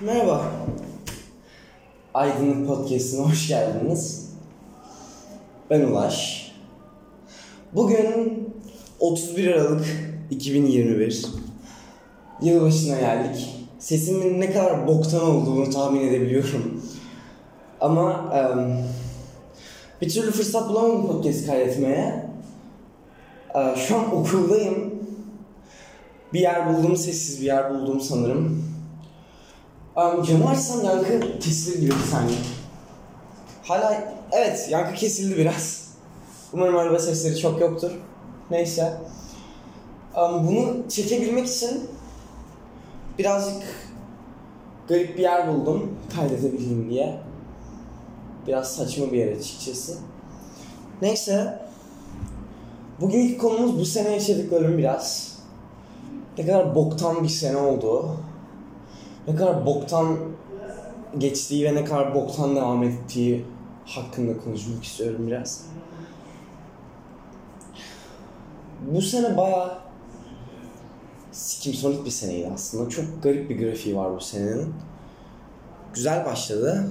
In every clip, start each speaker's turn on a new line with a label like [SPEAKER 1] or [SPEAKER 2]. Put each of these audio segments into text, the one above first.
[SPEAKER 1] Merhaba. Aydınlık Podcast'ine hoş geldiniz. Ben Ulaş. Bugün 31 Aralık 2021. Yılbaşına geldik. Sesimin ne kadar boktan olduğunu tahmin edebiliyorum. Ama em, bir türlü fırsat bulamadım podcast kaydetmeye. Ee, şu an okuldayım. Bir yer buldum, sessiz bir yer buldum sanırım. Um, camı açsam yankı kesilir gibi bir saniye. Hala evet yankı kesildi biraz. Umarım araba sesleri çok yoktur. Neyse. Um, bunu çekebilmek için birazcık garip bir yer buldum kaydedebileyim diye. Biraz saçma bir yer açıkçası. Neyse. Bugünkü konumuz bu sene yaşadıklarım biraz. Ne kadar boktan bir sene oldu ne kadar boktan geçtiği ve ne kadar boktan devam ettiği hakkında konuşmak istiyorum biraz. Bu sene baya sikimsonik bir seneydi aslında. Çok garip bir grafiği var bu senenin. Güzel başladı.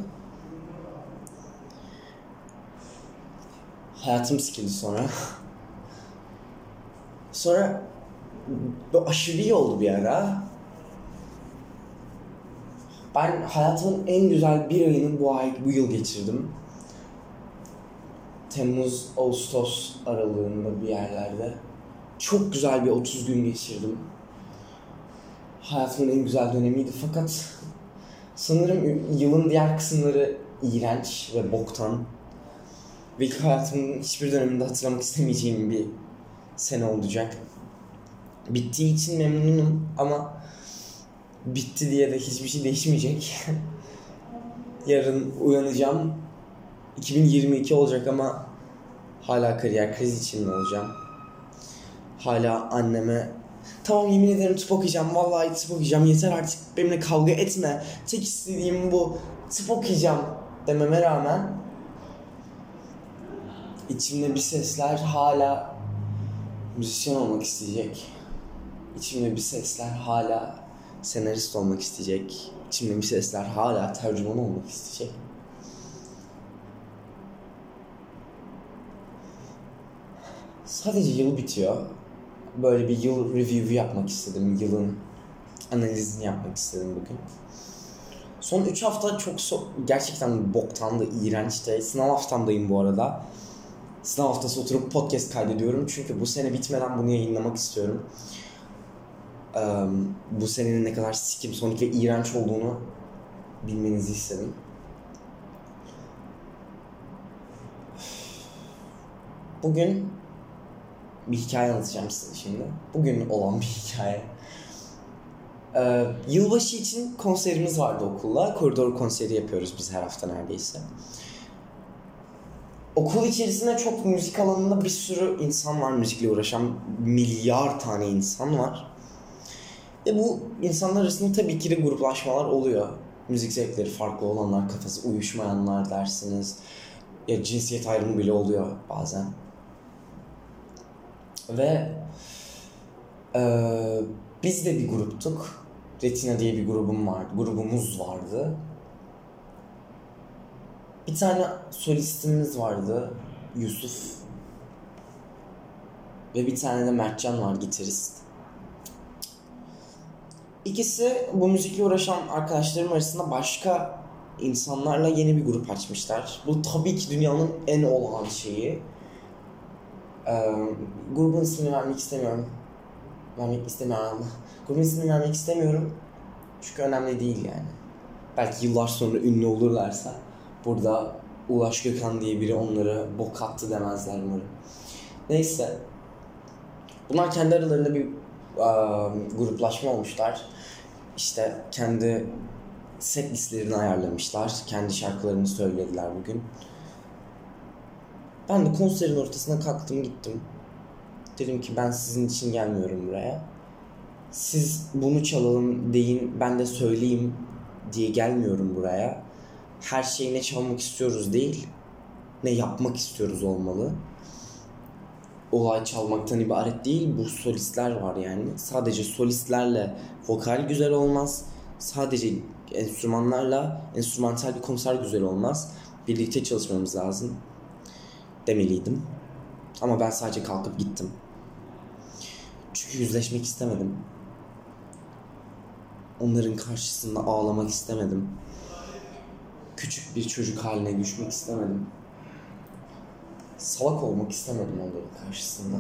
[SPEAKER 1] Hayatım sikildi sonra. sonra aşırı iyi oldu bir ara. Ben hayatımın en güzel bir ayını bu ay, bu yıl geçirdim. Temmuz, Ağustos aralığında bir yerlerde. Çok güzel bir 30 gün geçirdim. Hayatımın en güzel dönemiydi fakat sanırım yılın diğer kısımları iğrenç ve boktan. Ve hayatımın hiçbir döneminde hatırlamak istemeyeceğim bir sene olacak. Bittiği için memnunum ama bitti diye de hiçbir şey değişmeyecek. Yarın uyanacağım. 2022 olacak ama hala kariyer krizi içinde olacağım. Hala anneme tamam yemin ederim tıp okuyacağım. Vallahi tıp okuyacağım. Yeter artık benimle kavga etme. Tek istediğim bu. Tıp okuyacağım dememe rağmen içimde bir sesler hala müzisyen olmak isteyecek. İçimde bir sesler hala senarist olmak isteyecek. Bir sesler hala tercüman olmak isteyecek. Sadece yıl bitiyor. Böyle bir yıl review yapmak istedim. Yılın analizini yapmak istedim bugün. Son 3 hafta çok so gerçekten boktandı, iğrençti. Sınav haftamdayım bu arada. Sınav haftası oturup podcast kaydediyorum. Çünkü bu sene bitmeden bunu yayınlamak istiyorum bu senenin ne kadar sikim sonik ve iğrenç olduğunu bilmenizi istedim. Bugün bir hikaye anlatacağım size şimdi. Bugün olan bir hikaye. Ee, yılbaşı için konserimiz vardı okulda. Koridor konseri yapıyoruz biz her hafta neredeyse. Okul içerisinde çok müzik alanında bir sürü insan var müzikle uğraşan. Milyar tane insan var. Ve bu insanlar arasında tabii ki de gruplaşmalar oluyor. Müzik zevkleri farklı olanlar, kafası uyuşmayanlar dersiniz. Ya cinsiyet ayrımı bile oluyor bazen. Ve e, biz de bir gruptuk. Retina diye bir grubum vardı. Grubumuz vardı. Bir tane solistimiz vardı. Yusuf. Ve bir tane de Mertcan var gitarist. İkisi bu müzikle uğraşan arkadaşlarım arasında başka insanlarla yeni bir grup açmışlar. Bu tabii ki dünyanın en olağan şeyi. Ee, grubun ismini vermek istemiyorum. Vermek istemiyorum. Grubun ismini vermek istemiyorum. Çünkü önemli değil yani. Belki yıllar sonra ünlü olurlarsa burada Ulaş Gökhan diye biri onlara bok attı demezler umarım. Neyse. Bunlar kendi aralarında bir gruplaşma olmuşlar işte kendi set listelerini ayarlamışlar. Kendi şarkılarını söylediler bugün. Ben de konserin ortasına kalktım gittim. Dedim ki ben sizin için gelmiyorum buraya. Siz bunu çalalım deyin ben de söyleyeyim diye gelmiyorum buraya. Her şeyi ne çalmak istiyoruz değil ne yapmak istiyoruz olmalı. Olay çalmaktan ibaret değil. Bu solistler var yani. Sadece solistlerle vokal güzel olmaz. sadece enstrümanlarla enstrümantal bir konser güzel olmaz. Birlikte çalışmamız lazım demeliydim. Ama ben sadece kalkıp gittim. Çünkü yüzleşmek istemedim. Onların karşısında ağlamak istemedim. Küçük bir çocuk haline düşmek istemedim. Salak olmak istemedim onların karşısında.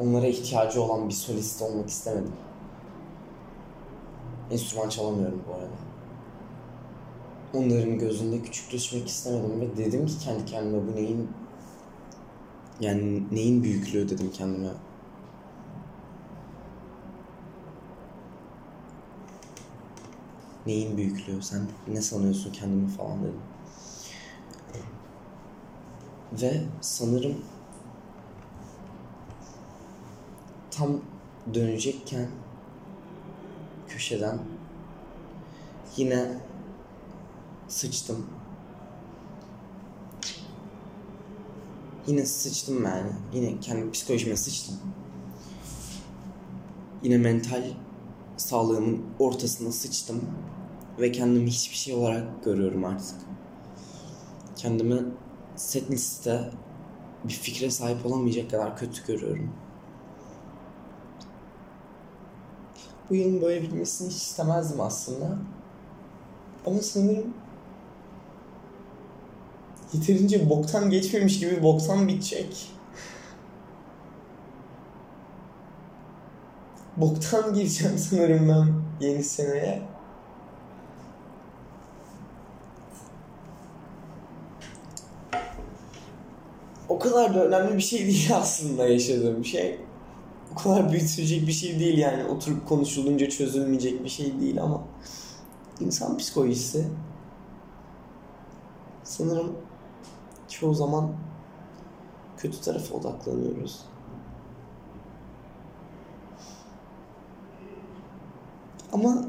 [SPEAKER 1] Onlara ihtiyacı olan bir solist olmak istemedim. Enstrüman çalamıyorum bu arada. Onların gözünde küçük düşmek istemedim ve dedim ki kendi kendime bu neyin yani neyin büyüklüğü dedim kendime. Neyin büyüklüğü? Sen ne sanıyorsun kendimi falan dedim. Ve sanırım tam dönecekken köşeden yine sıçtım. Yine sıçtım yani. Yine kendi psikolojime sıçtım. Yine mental sağlığımın ortasına sıçtım. Ve kendimi hiçbir şey olarak görüyorum artık. Kendimi set liste bir fikre sahip olamayacak kadar kötü görüyorum. Bu yılın böyle bitmesini hiç istemezdim aslında. Ama sanırım yeterince boktan geçmemiş gibi boktan bitecek. Boktan gireceğim sanırım ben yeni seneye. O kadar da önemli bir şey değil aslında yaşadığım şey. O kadar büyütülecek bir şey değil yani oturup konuşulunca çözülmeyecek bir şey değil ama insan psikolojisi sanırım çoğu zaman kötü tarafa odaklanıyoruz. Ama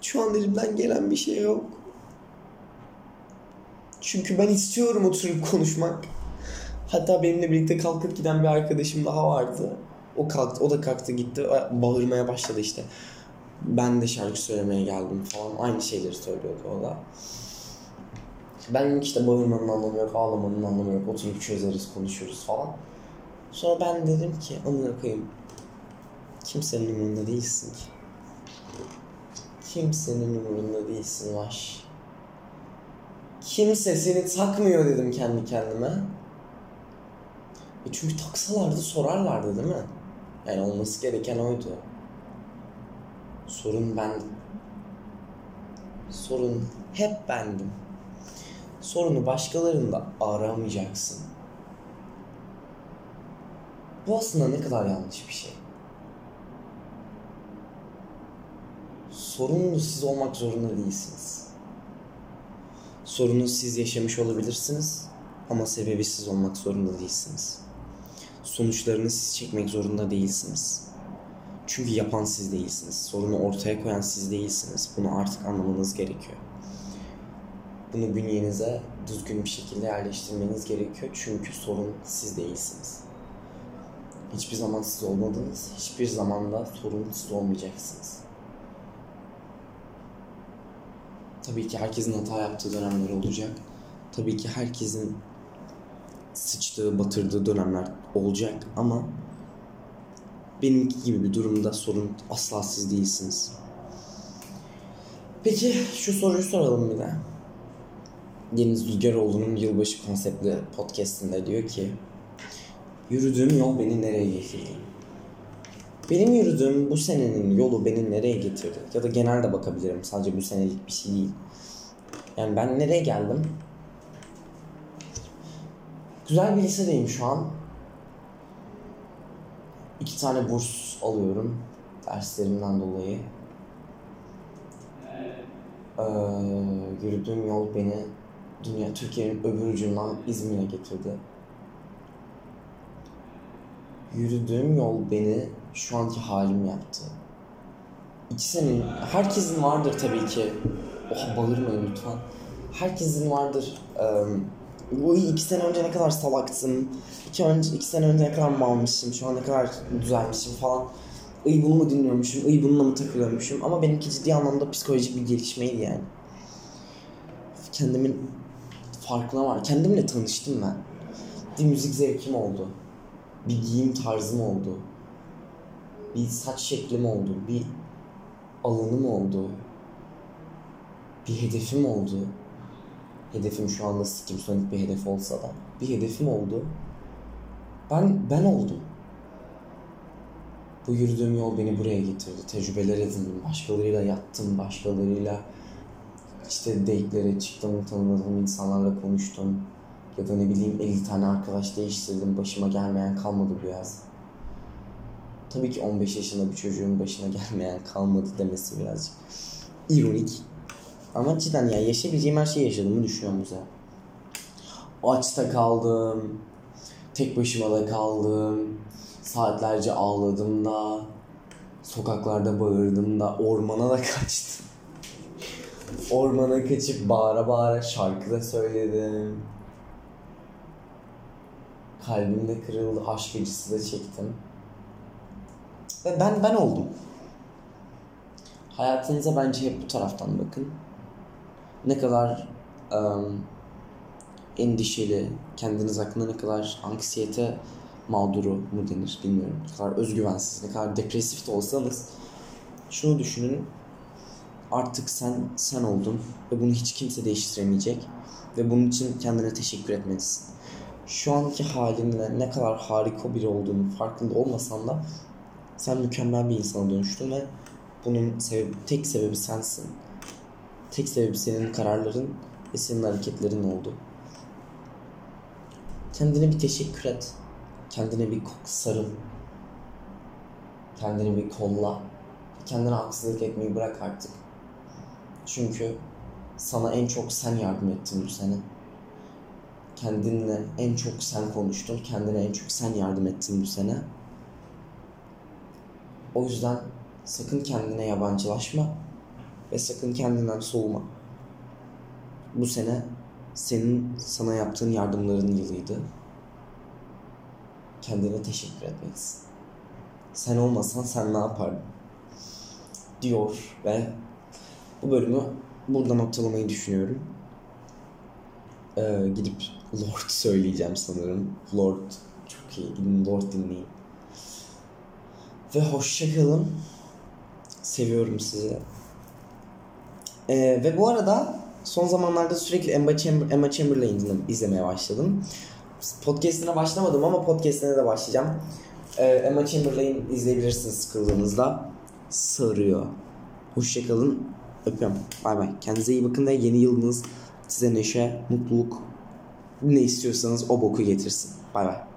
[SPEAKER 1] şu an elimden gelen bir şey yok. Çünkü ben istiyorum oturup konuşmak. Hatta benimle birlikte kalkıp giden bir arkadaşım daha vardı. O kalktı, o da kalktı gitti, bağırmaya başladı işte. Ben de şarkı söylemeye geldim falan. Aynı şeyleri söylüyordu o da. Ben işte bağırmanın anlamı yok, ağlamanın anlamı yok. Oturup çözeriz, konuşuruz falan. Sonra ben dedim ki, amına koyayım. Kimsenin umurunda değilsin ki. Kimsenin umurunda değilsin Vaş. Kimse seni takmıyor dedim kendi kendime. E çünkü taksalardı sorarlardı değil mi? Yani olması gereken oydu. Sorun ben. Sorun hep bendim. Sorunu başkalarında aramayacaksın. Bu aslında ne kadar yanlış bir şey. Sorunlu siz olmak zorunda değilsiniz. Sorunu siz yaşamış olabilirsiniz ama sebebi siz olmak zorunda değilsiniz. Sonuçlarını siz çekmek zorunda değilsiniz. Çünkü yapan siz değilsiniz. Sorunu ortaya koyan siz değilsiniz. Bunu artık anlamanız gerekiyor. Bunu bünyenize düzgün bir şekilde yerleştirmeniz gerekiyor. Çünkü sorun siz değilsiniz. Hiçbir zaman siz olmadınız. Hiçbir zaman da sorun siz olmayacaksınız. Tabii ki herkesin hata yaptığı dönemler olacak. Tabii ki herkesin sıçtığı, batırdığı dönemler olacak ama benimki gibi bir durumda sorun asla siz değilsiniz. Peki şu soruyu soralım bir de. Deniz Rüzgaroğlu'nun yılbaşı konseptli podcastinde diyor ki Yürüdüğüm yol beni nereye getirdi? Benim yürüdüğüm bu senenin yolu beni nereye getirdi? Ya da genelde bakabilirim. Sadece bu senelik bir şey değil. Yani ben nereye geldim? Güzel bir lisedeyim şu an. İki tane burs alıyorum derslerimden dolayı. Ee, yürüdüğüm yol beni dünya Türkiye'nin öbür ucundan İzmir'e getirdi. Yürüdüğüm yol beni şu anki halim yaptı. İki senin, herkesin vardır tabii ki. Oha bağırmayın lütfen. Herkesin vardır. Um, bu iki sene önce ne kadar salaktım. İki, önce, iki sene önce ne kadar malmışım. Şu an ne kadar düzelmişim falan. ıy bunu mu dinliyormuşum, ıy bununla mı takılıyormuşum ama benimki ciddi anlamda psikolojik bir gelişmeydi yani. Kendimin farkına var. Kendimle tanıştım ben. Bir müzik zevkim oldu. Bir giyim tarzım oldu. Bir saç şeklim oldu. Bir alanım oldu. Bir hedefim oldu. Hedefim şu anda sikim sonik bir hedef olsa da. Bir hedefim oldu. Ben ben oldum. Bu yürüdüğüm yol beni buraya getirdi. Tecrübeler edindim. Başkalarıyla yattım. Başkalarıyla işte date'lere çıktım. Tanımadığım insanlarla konuştum. Ya da ne bileyim 50 tane arkadaş değiştirdim. Başıma gelmeyen kalmadı bu yaz. Tabii ki 15 yaşında bir çocuğun başına gelmeyen kalmadı demesi birazcık ironik. Ama cidden ya yaşayabileceğim her şeyi yaşadığımı düşünüyorum bu sefer. Açta kaldım. Tek başıma da kaldım. Saatlerce ağladım da. Sokaklarda bağırdım da. Ormana da kaçtım. Ormana kaçıp bağıra bağıra şarkı da söyledim. Kalbim de kırıldı. Aşk acısı da çektim. Ve ben ben oldum. Hayatınıza bence hep bu taraftan bakın. Ne kadar um, endişeli, kendiniz hakkında ne kadar anksiyete mağduru mu denir bilmiyorum. Ne kadar özgüvensiz, ne kadar depresif de olsanız şunu düşünün. Artık sen sen oldun ve bunu hiç kimse değiştiremeyecek ve bunun için kendine teşekkür etmelisin. Şu anki halinle ne kadar harika biri olduğunu farkında olmasan da sen mükemmel bir insana dönüştün ve bunun sebebi, tek sebebi sensin. Tek sebebi senin kararların ve senin hareketlerin oldu. Kendine bir teşekkür et. Kendine bir sarıl. Kendini bir kolla. Kendine haksızlık etmeyi bırak artık. Çünkü sana en çok sen yardım ettin bu sene. Kendinle en çok sen konuştun. Kendine en çok sen yardım ettin bu sene. O yüzden sakın kendine yabancılaşma ve sakın kendinden soğuma. Bu sene senin sana yaptığın yardımların yılıydı. Kendine teşekkür etmelisin. Sen olmasan sen ne yapardın? Diyor ve bu bölümü burada noktalamayı düşünüyorum. Ee, gidip Lord söyleyeceğim sanırım. Lord çok iyi. Gidin Lord dinleyin. Ve hoşçakalın. Seviyorum sizi. Ee, ve bu arada son zamanlarda sürekli Emma, Chamber, Emma Chamberlain izlemeye başladım. Podcast'ine başlamadım ama podcast'ine de başlayacağım. Ee, Emma Chamberlain izleyebilirsiniz sıkıldığınızda. Sarıyor. Hoşçakalın. Öpüyorum. Bay bay. Kendinize iyi bakın ve yeni yılınız size neşe, mutluluk ne istiyorsanız o boku getirsin. Bay bay.